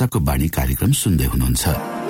आशाको बाणी कार्यक्रम सुन्दै हुनुहुन्छ।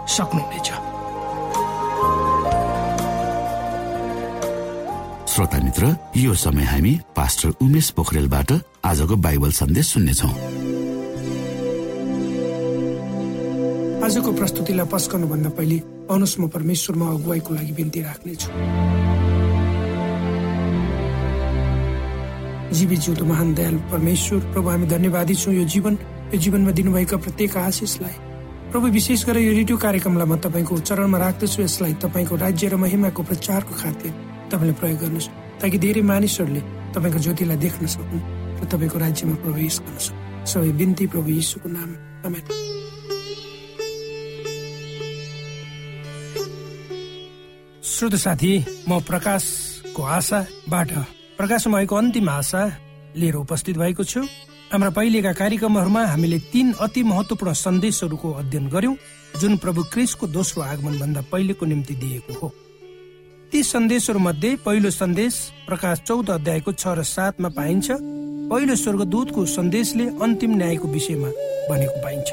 सक्नुहुनेछ श्रोता मित्र यो समय हामी पास्टर उमेश पोखरेलबाट आजको बाइबल सन्देश सुन्नेछौ। आजको प्रस्तुतिलाई पस्कनु भन्दा पहिले आउनुहोस् म परमेश्वरमा अगुवाईको लागि बिन्ती राख्नेछु। जीवी जिउँदो महान दयाल परमेश्वर प्रभु हामी धन्यवादी छौँ यो जीवन। यो जीवनमा दिनुभएका प्रत्येक आशिषलाई प्रभु विशेष गरेर यो रेडियो कार्यक्रमलाई म तपाईँको चरणमा राख्दछु। यसलाई तपाईँको राज्य र महिमाको प्रचारको खातिर तपाईँले प्रयोग गर्नुहोस् ताकि धेरै मानिसहरूले तपाईँको ज्योतिलाई देख्न सकुन् र तपाईँको राज्यमा प्रवेश गर्न सक्नु। सबै बिन्ती प्रभु यीशुको नाम श्रोत साथी म प्रकाशको आशाबाट प्रकाशमा भएको अन्तिम आशा लिएर उपस्थित भएको छु। हाम्रा पहिलेका कार्यक्रमहरूमा हामीले तीन अति महत्वपूर्ण सन्देशहरूको अध्ययन गर्यौं जुन प्रभु क्रिसको दोस्रो आगमन भन्दा पहिलेको निम्ति दिएको हो। ती सन्देशहरू मध्ये पहिलो सन्देश प्रकाश चौध अध्यायको छ र सातमा पाइन्छ पहिलो स्वर्गदूतको सन्देशले अन्तिम न्यायको विषयमा भनेको पाइन्छ।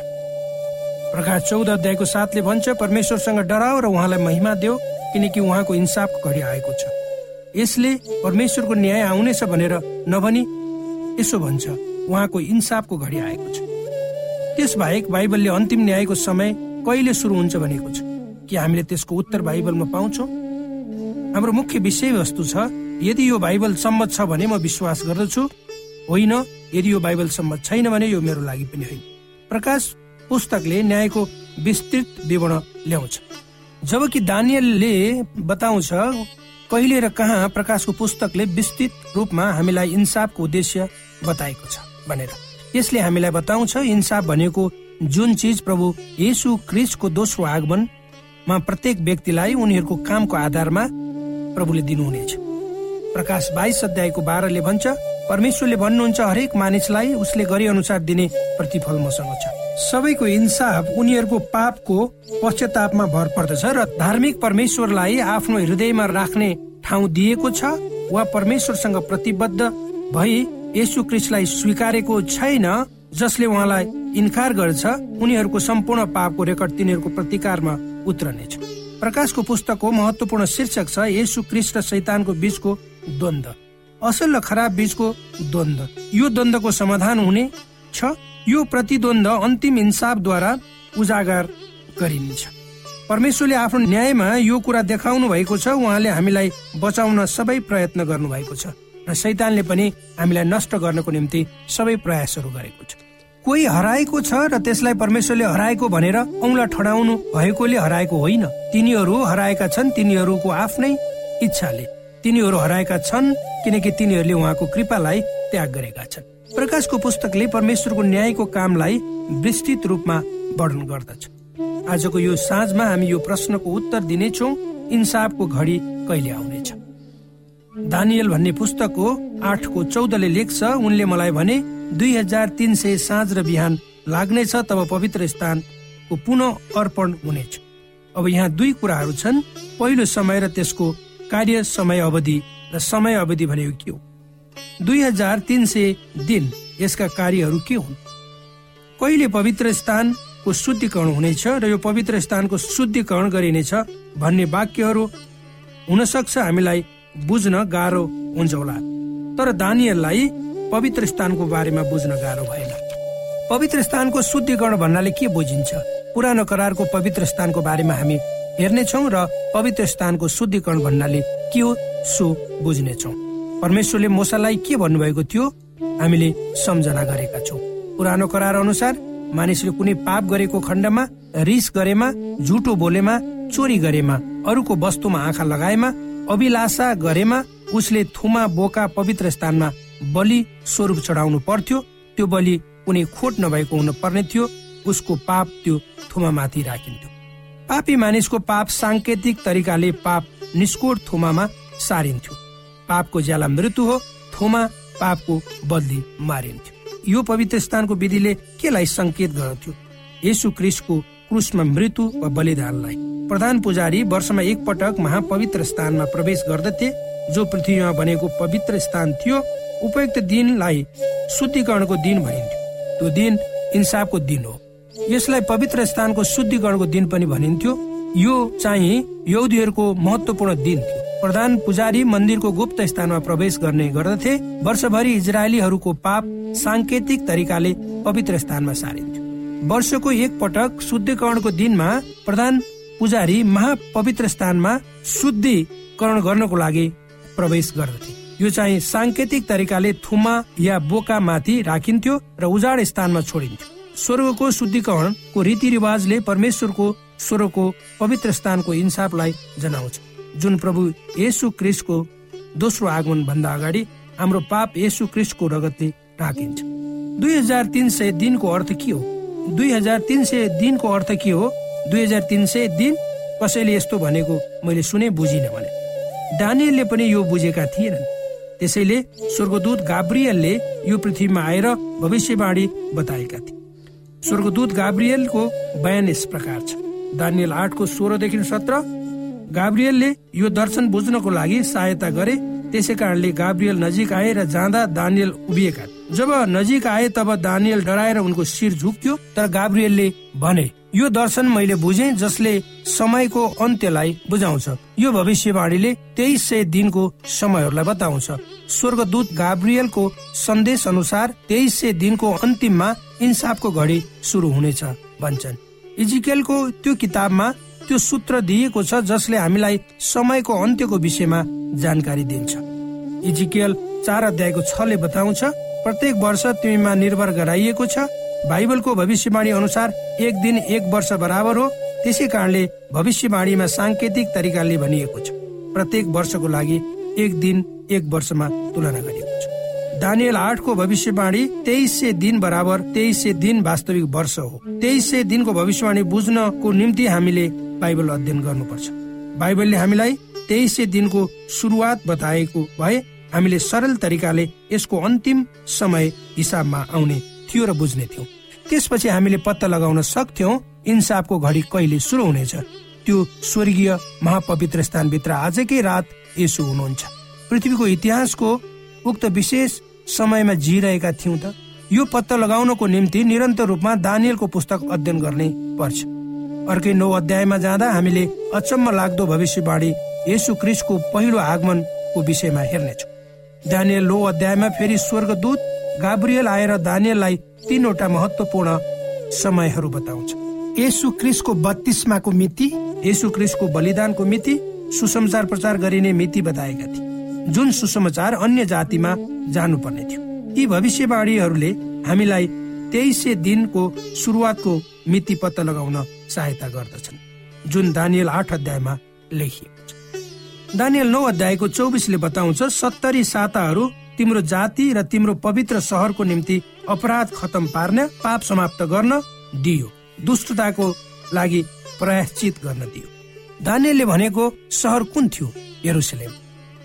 प्रकाश चौध अध्यायको सातले भन्छ परमेश्वरसँग डराओ र उहाँलाई महिमा देऊ किनकि उहाँको इन्साफको घडी आएको छ। यसले परमेश्वरको न्याय आउनेछ भनेर नभनी यसो भन्छ उहाँको इन्साफको घडी आएको छ। त्यसबाहेक बाइबलले अन्तिम न्यायको समय कहिले सुरु हुन्छ भनेको छ? कि हामीले त्यसको उत्तर बाइबलमा पाउँछौँ? हाम्रो मुख्य विषयवस्तु छ यदि यो बाइबल सम्मत छ भने म विश्वास गर्दछु होइन यदि यो बाइबल सम्मत छैन भने यो मेरो लागि पनि होइन। प्रकाश पुस्तकले न्यायको विस्तृत विवरण ल्याउँछ। जबकि दानियलले बताउँछ कहिले र कहाँ प्रकाशको पुस्तकले विस्तृत रूपमा हामीलाई इन्साफको उद्देश्य बताएको छ। भनेर। यसले हामीलाई बताउँछ इन्साफ भनेको जुन चिज प्रभु येसु क्रिसको दोस्रो आगमनमा प्रत्येक व्यक्तिलाई उनीहरूको कामको आधारमा प्रभुले दिनुहुनेछ। प्रकाश बाइस अध्यायको बाह्रले भन्छ परमेश्वरले भन्नुहुन्छ हरेक मानिसलाई उसले गरे अनुसार दिने प्रतिफल मसँग छ। सबैको इन्साफ उनीहरूको पापको पश्चातापमा भर पर्दछ र धार्मिक परमेश्वरलाई आफ्नो हृदयमा राख्ने ठाउँ दिएको छ वा परमेश्वरसँग प्रतिबद्ध भई यसु क्रिस्टलाई स्वीकारेको छैन जसले उहाँलाई इन्कार गर्छ उनीहरूको सम्पूर्ण पापको रेकर्ड तिनीहरूको प्रतिकारमा उत्रनेछ। प्रकाशको पुस्तकको महत्वपूर्ण शीर्षक छ यसु क्रिस्ट र शैतानको बीचको द्वन्द। असल र खराब बीचको द्वन्द। यो द्वन्द्वको समाधान हुने छ। यो प्रतिद्वन्द अन्तिम इन्साफद्वारा उजागर गरिनेछ। परमेश्वरले आफ्नो न्यायमा यो कुरा देखाउनु भएको छ। उहाँले हामीलाई बचाउन सबै प्रयत्न गर्नु भएको छ। र शैतानले पनि हामीलाई नष्ट गर्नको निम्ति सबै प्रयासहरू गरेको छ। कोही हराएको छ र त्यसलाई परमेश्वरले हराएको भनेर औंला ठडाउनु भएकोले हराएको होइन। तिनीहरू हराएका छन् तिनीहरूको आफ्नै इच्छाले। तिनीहरू हराएका छन् किनकि तिनीहरूले उहाँको कृपालाई त्याग गरेका छन्। प्रकाशको पुस्तकले परमेश्वरको न्यायको कामलाई विस्तृत रूपमा वर्णन गर्दछ। आजको यो साँझमा हामी यो प्रश्नको उत्तर दिनेछौ। इन्साफको घडी कहिले आउनेछ? दानियल भन्ने पुस्तकको आठको चौधले लेख्छ उनले मलाई भने दुई हजार तिन सय साँझ र बिहान लाग्नेछ तब पवित्र स्थानको पुनः अर्पण हुनेछ। अब यहाँ दुई कुराहरू छन्। पहिलो समय र त्यसको कार्य समय अवधि र समय अवधि भनेको के हो? दुई हजार तिन सय दिन यसका कार्यहरू के हुन्? कहिले पवित्र स्थानको शुद्धिकरण हुनेछ र यो पवित्र स्थानको शुद्धिकरण गरिनेछ भन्ने वाक्यहरू हुन सक्छ हामीलाई बुझ्न गाह्रो हुन्छ होला। तर दानीहरूलाई पवित्र स्थानको बारेमा बुझ्न गाह्रो भएन। पवित्र स्थानको शुद्धिकरण भन्नाले के बुझिन्छ? पुरानो करारको पवित्र स्थानको बारेमा हामी हेर्नेछौ र पवित्र स्थानको शुद्धिकरण भन्नाले के हो सो बुझ्नेछौ। परमेश्वरले मोसालाई के भन्नुभएको थियो? हामीले सम्झना गरेका छौँ। पुरानो करार अनुसार मानिसले कुनै पाप गरेको खण्डमा रिस गरेमा झुटो बोलेमा चोरी गरेमा अरूको वस्तुमा आँखा लगाएमा अभिलाषा गरेमा उसले थुमा बोका पवित्र स्थानमा बलि स्वरूप चढाउनु पर्थ्यो। त्यो बलि कुनै खोट नभएको हुन पर्ने थियो। उसको पाप त्यो थुमा माथि राखिन्थ्यो। पापी मानिसको पाप साङ्केतिक तरिकाले पाप निष्कोट थुमामा सारिन्थ्यो। पापको ज्याला मृत्यु हो थुमा पापको बदली मारिन्थ्यो। यो पवित्र स्थानको विधिले केलाई संकेत गर्थ्यो यसु क्रिस्टको क्रुसमा मृत्यु वा बलिदानलाई। प्रधान पुजारी वर्षमा एक पटक महापवित्र स्थानमा प्रवेश गर्दथे जो पृथ्वीमा बनेको पवित्र स्थान थियो। उपयुक्त दिनलाई शुद्धिकरणको दिन भनिन्थ्यो। त्यो दिन इन्साफको दिन हो। यसलाई पवित्र स्थानको शुद्धिकरणको दिन पनि भनिन्थ्यो। यो चाहिँ यौदीहरूको महत्वपूर्ण दिन थियो। प्रधान पुजारी मन्दिरको गुप्त स्थानमा प्रवेश गर्ने गर्दथे। वर्षभरि इजरायलीहरूको पाप साङ्केतिक तरिकाले पवित्र स्थानमा सारिन्थ्यो। वर्षको एक पटक शुद्धिकरणको दिनमा प्रधान पुजारी महापवित्र स्थानमा शुद्धिकरण गर्नको लागि प्रवेश गर्दथे। यो चाहिँ साङ्केतिक तरिकाले थुमा या बोका माथि राखिन्थ्यो र उजाड स्थानमा छोडिन्थ्यो। स्वर्गको शुद्धिकरणको रीतिरिवाजले परमेश्वरको स्वरको पवित्र स्थानको इन्साफलाई जनाउँछ। जुन प्रभु येसु क्रिस्टको दोस्रो आगमन भन्दा अगाडि हाम्रो पाप येसु क्रिस्टको रगतले राखिन्छ। दुई हजार तिन सय दिनको अर्थ के हो? दुई हजार तिन सय दिनको अर्थ के हो? दुई हजार तिन सय दिन? कसैले यस्तो भनेको मैले सुने बुझिनँ भने। डानियलले पनि यो बुझेका थिएनन्। त्यसैले स्वर्गदूत गाब्रियलले यो पृथ्वीमा आएर भविष्यवाणी बताएका थिए। स्वर्गदूत गाब्रियलको बयान यस प्रकार छ। दानियल आठको सोह्रदेखि सत्र गाब्रियलले यो दर्शन बुझ्नको लागि सहायता गरे त्यसै कारणले गाब्रियल नजिक आए र जाँदा दानियल उभिएका जब नजिक आए तब दानियल डराएर उनको शिर झुक्यो तर गाब्रियलले भने यो दर्शन मैले बुझे जसले समयको अन्त्यलाई बुझाउँछ। यो भविष्यवाणीले तेइस सय दिनको समयहरूलाई बताउँछ। स्वर्गदूत गाब्रियलको सन्देश अनुसार तेइस सय दिनको अन्तिममा इन्साफको घडी सुरु हुनेछ भन्छन्। इजिकेलको त्यो किताबमा त्यो सूत्र दिएको छ जसले हामीलाई समयको अन्त्यको विषयमा जानकारी दिन्छ। इजिकेल चार अध्यायको छले बताउँछ प्रत्येक वर्ष तिमीमा निर्भर गराइएको छ बाइबलको भविष्यवाणी अनुसार एक दिन एक वर्ष बराबर हो त्यसै कारणले भविष्यवाणीमा साङ्केतिक तरिकाले भनिएको छ। प्रत्येक वर्षको लागि एक दिन एक वर्षमा तुलना गरिएको छ। दानियल आठको भविष्यवाणी तेइस सय दिन बराबर तेइस सय दिन वास्तविक वर्ष हो। तेइस सय दिनको भविष्यवाणी बुझ्नको निम्ति हामीले बाइबल अध्ययन गर्नुपर्छ। बाइबलले हामीलाई तेइस सय दिनको सुरुवात बताएको भए हामीले सरल तरिकाले यसको अन्तिम समय हिसाबमा आउने थियो र बुझ्ने थियौँ। त्यसपछि हामीले पत्ता लगाउन सक्थ्यौँ इन्साफको घडी कहिले सुरु हुनेछ। त्यो स्वर्गीय महापवित्र स्थानभित्र आजकै रात यसो हुनुहुन्छ। पृथ्वीको इतिहासको उक्त विशेष समयमा जिरहेका थियौँ त। यो पत्ता लगाउनको निम्ति निरन्तर रूपमा दानियलको पुस्तक अध्ययन गर्ने पर्छ। अर्कै नौ अध्यायमा जाँदा हामीले अचम्म लाग्दो भविष्यवाणी यसु क्रिस्टको पहिलो आगमनको विषयमा हेर्नेछौँ। दानियल नौ अध्यायमा फेरि स्वर्गदूत गाब्रियल आएर दानियललाई तीनवटा महत्वपूर्ण समयहरू बताउँछ। यसु क्रिस्टको बत्तीसमाको मिति यसु क्रिस्टको बलिदानको मिति सुसमाचार प्रचार गरिने मिति बताएका थिए। जुन सुसमाचार अन्य जातिमा जानुपर्ने थियो। यी भविष्यवाणीहरूले हामीलाई तेइस दिनको सुरुवातको मिति पत्ता लगाउन सहायता गर्दछन्। जुन दानियल आठ अध्यायमा लेखिएको छ। दानियल नौ अध्यायको चौबिसले बताउँछ सत्तरी साताहरू तिम्रो जाति र तिम्रो पवित्र सहरको निम्ति अपराध खतम पार्न पाप समाप्त गर्न दियो। दुष्टताको लागि प्रयाश्चित गर्न दियो। दानियलले भनेको सहर कुन थियो? यरुसलेम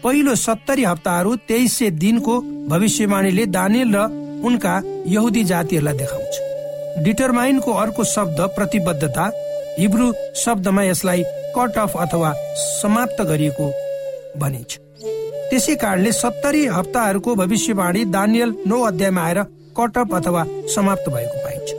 पहिलो सत्तरी हप्ताहरू तेइस सय दिनको भविष्यवाणीले दानियल र उनका यहुदी जातिहरूलाई देखाउँछ डिटरमाइनको अर्को शब्द प्रतिबद्धता हिब्रू शब्दमा यसलाई कट अफ अथवा समाप्त गरिएको भनिन्छ। त्यसै कारणले सत्तरी हप्ताहरूको भविष्यवाणी दानियल नौ अध्यायमा आएर कट अफ अथवा समाप्त भएको पाइन्छ।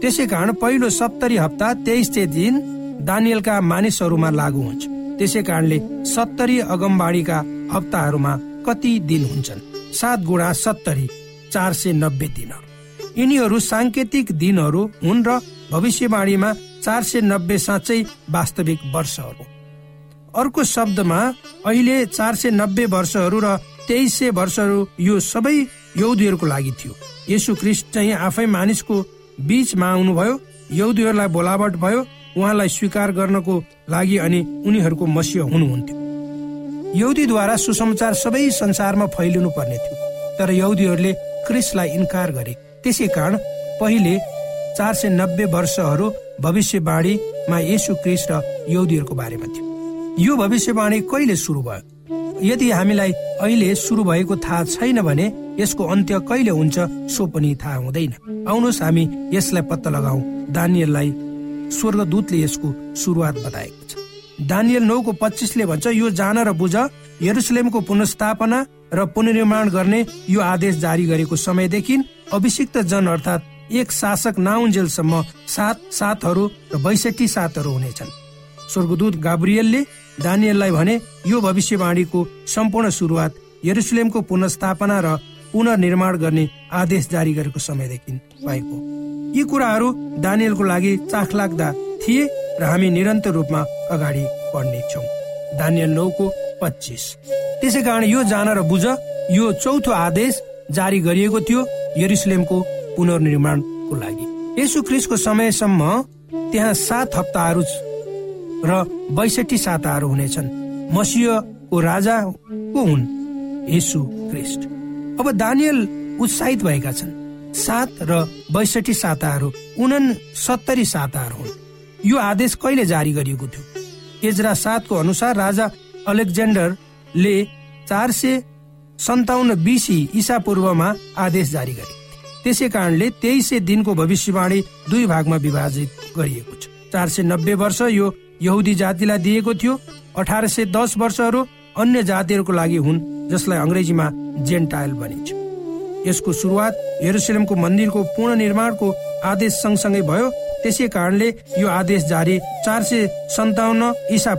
त्यसै कारण पहिलो सत्तरी हप्ता तेइस दिन दानियलका मानिसहरूमा लागू हुन्छ। त्यसै कारणले सत्तरी अगमबाडीका हप्ताहरूमा कति दिन हुन्छन्? सात गुणा सत्तरी चार सय नब्बे दिनहरू यिनीहरू साङ्केतिक दिनहरू हुन् र भविष्यवाणीमा चार सय नब्बे साँच्चै वास्तविक वर्षहरू। अर्को शब्दमा अहिले चार सय नब्बे वर्षहरू र तेइस सय वर्षहरू यो सबै यौदीहरूको लागि थियो। यसु क्रिस्ट चाहिँ आफै मानिसको बीचमा आउनुभयो यौदीहरूलाई बोलावट भयो उहाँलाई स्वीकार गर्नको लागि अनि उनीहरूको मसिह हुनुहुन्थ्यो। यहुदीद्वारा सुसमाचार सबै संसारमा फैलिनु पर्ने थियो तर यहुदीहरूले क्रिसलाई इन्कार गरे। त्यसै कारण पहिले चार सय नब्बे वर्षहरू भविष्यवाणीमा यसु क्रिस र यहुदीहरूको बारेमा थियो। यो भविष्यवाणी कहिले सुरु भयो? यदि हामीलाई अहिले सुरु भएको थाहा छैन भने यसको अन्त्य कहिले हुन्छ सो पनि थाहा हुँदैन। आउनुहोस् हामी यसलाई पत्ता लगाऊ। दानियललाई स्वर्गदूतले यसको सुरुवात बताएको छ। दानियल नौको पच्चिसले भन्छ यो जान र बुझ यरुसलेमको पुनस्थापना र पुनर्निर्माण गर्ने यो आदेश जारी गरेको समयदेखि अभिषिक्त जन अर्थात् एक शासक नाउन्जेलसम्म सात सातहरू र बैसठी सातहरू हुनेछन्। स्वर्गदूत गाब्रियलले दानियललाई भने यो भविष्यवाणीको सम्पूर्ण सुरुवात यरुसलेमको पुनस्थापना र पुनर्निर्माण गर्ने आदेश जारी गरेको समयदेखि भएको यी कुराहरू दानियलको लागि चाख लाग्दा थिए र हामी निरन्तर रूपमा अगाडि बढ्नेछौँ। दानियल नौको पच्चिस। त्यसै कारण यो जान र बुझ यो चौथो आदेश जारी गरिएको थियो यरुसलेमको पुनर्निर्माणको लागि। यसु ख्रिसको समयसम्म त्यहाँ सात हप्ताहरू र बैसठी साताहरू हुनेछन्। मसिहको राजा को हुन् यसु ख्रिस्ट। अब दानियल उत्साहित भएका छन्। सात र बैसठी साताहरू उन सत्तरी साताहरू हुन्। यो आदेश कहिले जारी गरिएको थियो? एजरा सातको अनुसार राजा अलेक्जेन्डरले चार सय सन्ताउन्न बिसी इसा पूर्वमा आदेश जारी गरे। त्यसै कारणले तेइस सय दिनको भविष्यवाणी दुई भागमा विभाजित गरिएको छ। चार सय नब्बे वर्ष यो यहुदी जातिलाई दिएको थियो। अठार सय दस वर्षहरू अन्य जातिहरूको लागि हुन् जसलाई अङ्ग्रेजीमा जेन्टाइल भनिन्छ। यसको सुरुवात हेरुसलेमको मन्दिरको पूर्ण निर्माणको आदेश सँगसँगै भयो। त्यसै कारणले यो आदेश जारी चार सय सन्ताउन्न इसा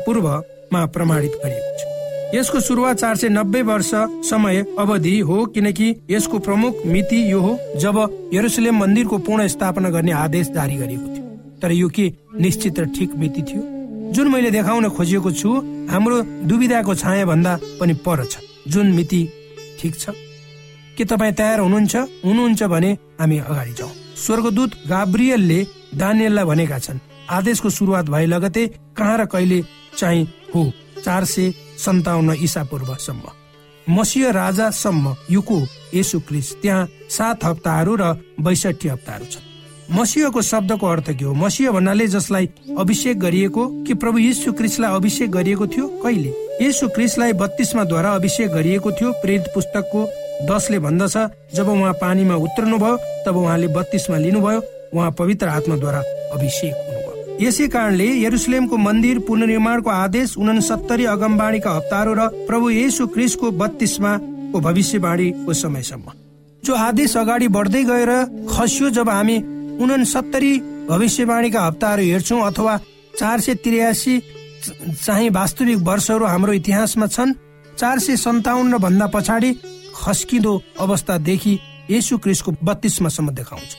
पूर्वमा प्रमाणित गरिएको छ। यसको सुरुवात चार सय नब्बे वर्ष समय अवधि हो किनकि यसको प्रमुख मिति यो हो जब यरुसलेम मन्दिरको पूर्ण स्थापना गर्ने आदेश जारी गरिएको थियो। तर यो के निश्चित र ठिक मिति थियो? जुन मैले देखाउन खोजिएको छु हाम्रो दुविधाको छाया भन्दा पनि पर छ। जुन मिति ठिक छ? के तपाईँ तयार हुनुहुन्छ? हुनुहुन्छ भने हामी अगाडि जाउँ। स्वर्गदूत गाब्रियलले दानियललाई भनेका छन् आदेशको सुरुवात भए लगतै कहाँ र कहिले चाहिँ हो चार सय सन्ताउन्न इसा पूर्वसम्म। मसिह राजासम्म युको यसु क्रिस त्यहाँ सात हप्ताहरू र बैसठी हप्ताहरू छन्। मसिहको शब्दको अर्थ के हो? मसिह भन्नाले जसलाई अभिषेक गरिएको कि प्रभु यीशु क्रिसलाई अभिषेक गरिएको थियो? कहिले? यसु क्रिसलाई बत्तीसमाद्वारा अभिषेक गरिएको थियो प्रेरित पुस्तकको दसले भन्दछ। जब उहाँ पानीमा उत्रनु भयो तब उहाँले बत्तीसमा लिनुभयो उहाँ पवित्र आत्माद्वारा अभिषेक यसै कारणले यरुसलेमको मन्दिर पुनर्निर्माणको आदेश उनसत्तरी अगमबाणीका हप्ताहरू र प्रभु येसु क्रिसको बत्तीसमा भविष्यवाणीको समयसम्म। जो आदेश अगाडि बढ्दै गएर खस्यो जब हामी उनसत्तरी भविष्यवाणीका हप्ताहरू हेर्छौँ अथवा चार सय त्रियासी चाहिँ वास्तविक वर्षहरू हाम्रो इतिहासमा छन् चार सय सन्ताउन्न भन्दा पछाडि खस्किँदो अवस्थादेखि यसु क्रिसको बत्तीसमासम्म देखाउँछ।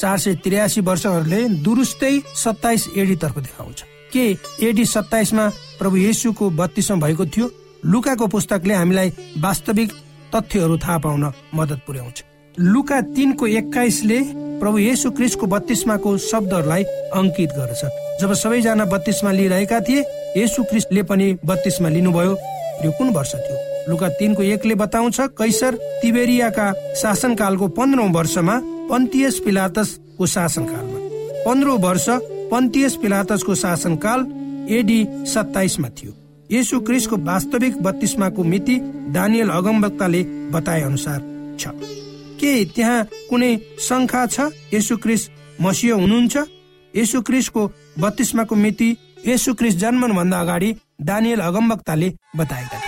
चार सय त्रियासी वर्षहरूले दुरुस्तै सत्ताइस एडी तर्फ देखाउँछ। के एडी सत्ताइसमा प्रभु येसुको बत्तीसमा भएको थियो? लुकाको पुस्तकले हामीलाई वास्तविक तथ्यहरू थाहा पाउन मद्दत पुर्याउँछ। लुका तिनको एक्काइसले प्रभु येसु क्रिस्टको बत्तीसमाको शब्दहरूलाई अङ्कित गर्छ जब सबैजना बत्तीसमा लिइरहेका थिए येसु क्रिस्टले पनि बत्तीसमा लिनुभयो। यो कुन वर्ष थियो? लुका तिनको एकले बताउँछ कैसर तिबेरियाका शासनकालको पन्ध्रौं वर्षमा पन्तियस पिलातसको शासनकालमा। पन्ध्र वर्ष पन्तियस पिलातसको शासनकाल एडी सत्ताइसमा थियो। यसु क्रिसको वास्तविक बत्तीसमाको मिति दानियल अगमवक्ताले बताए अनुसार छ। के त्यहाँ कुनै शङ्खा छ? यसु क्रिस मसिह हुनुहुन्छ? यसु क्रिसको बत्तीसमाको मिति यसु क्रिस जन्मन भन्दा अगाडि दानियल अगमवक्ताले बताएका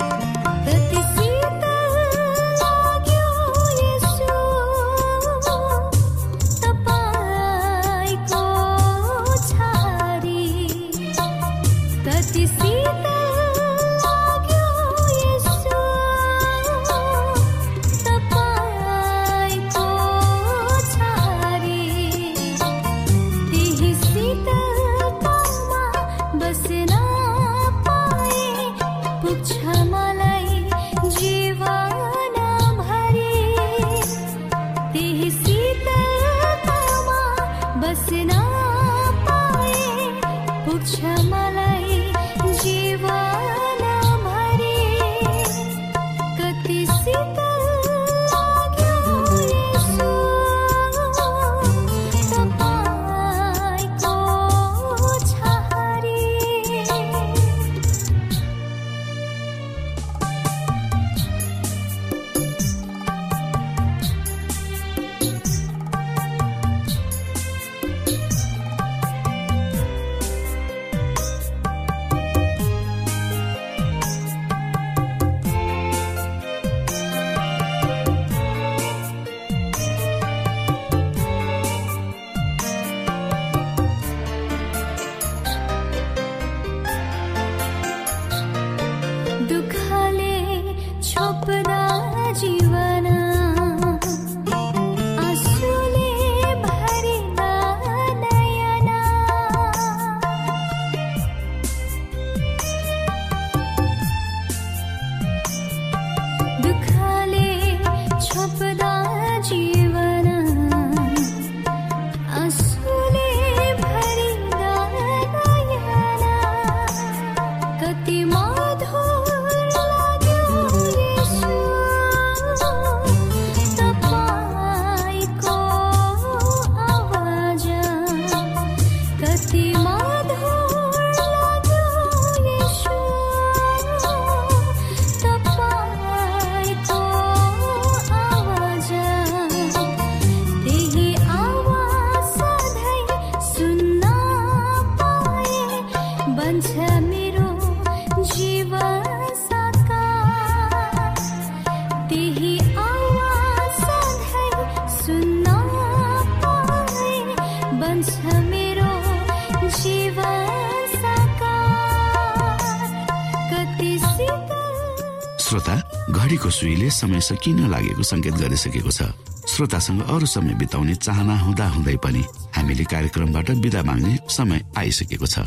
श्रोता घडीको सुईले समय सकिन लागेको संकेत गरिसकेको छ? श्रोतासँग अरू समय बिताउने चाहना हुँदा हुँदै पनि हामीले कार्यक्रमबाट विदा माग्ने समय आइसकेको छ।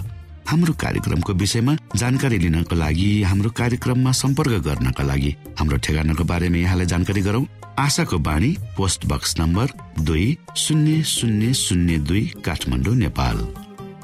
हाम्रो कार्यक्रमको विषयमा जानकारी लिनको लागि हाम्रो कार्यक्रममा सम्पर्क गर्नका लागि हाम्रो ठेगानाको बारेमा यहाँलाई जानकारी गरौं। आशाको बाणी पोस्ट बक्स नम्बर दुई शून्य शून्य शून्य दुई Kathmandu Nepal.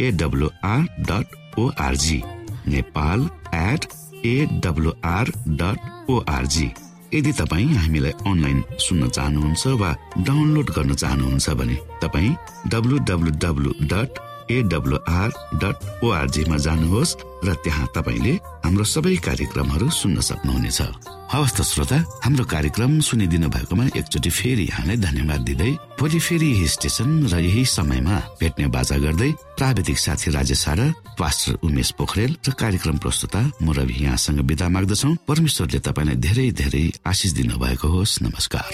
AWR dot ORG Nepal at AWR dot ORG यदि तपाईँ हामीलाई अनलाइन सुन्न चाहनुहुन्छ वा डाउनलोड गर्न चाहनुहुन्छ भने तपाईँ W W W dot AWR dot ओआरजीमा जानुहोस् र त्यहाँ तपाईँले हाम्रो सबै कार्यक्रमहरू सुन्न सक्नुहुनेछ। हवस् त श्रोता हाम्रो कार्यक्रम सुनिदिनु भएकोमा एकचोटि फेरि यहाँलाई धन्यवाद दिँदै भोलि फेरि यही स्टेशन र यही समयमा भेट्ने बाजा गर्दै प्राविधिक साथी राजेश र पास्टर उमेश पोखरेल र कार्यक्रम प्रस्तुता म रवि यहाँसँग विदा माग्दछौ। परमेश्वरले तपाईँलाई धेरै धेरै आशिष दिनु भएको होस्। नमस्कार।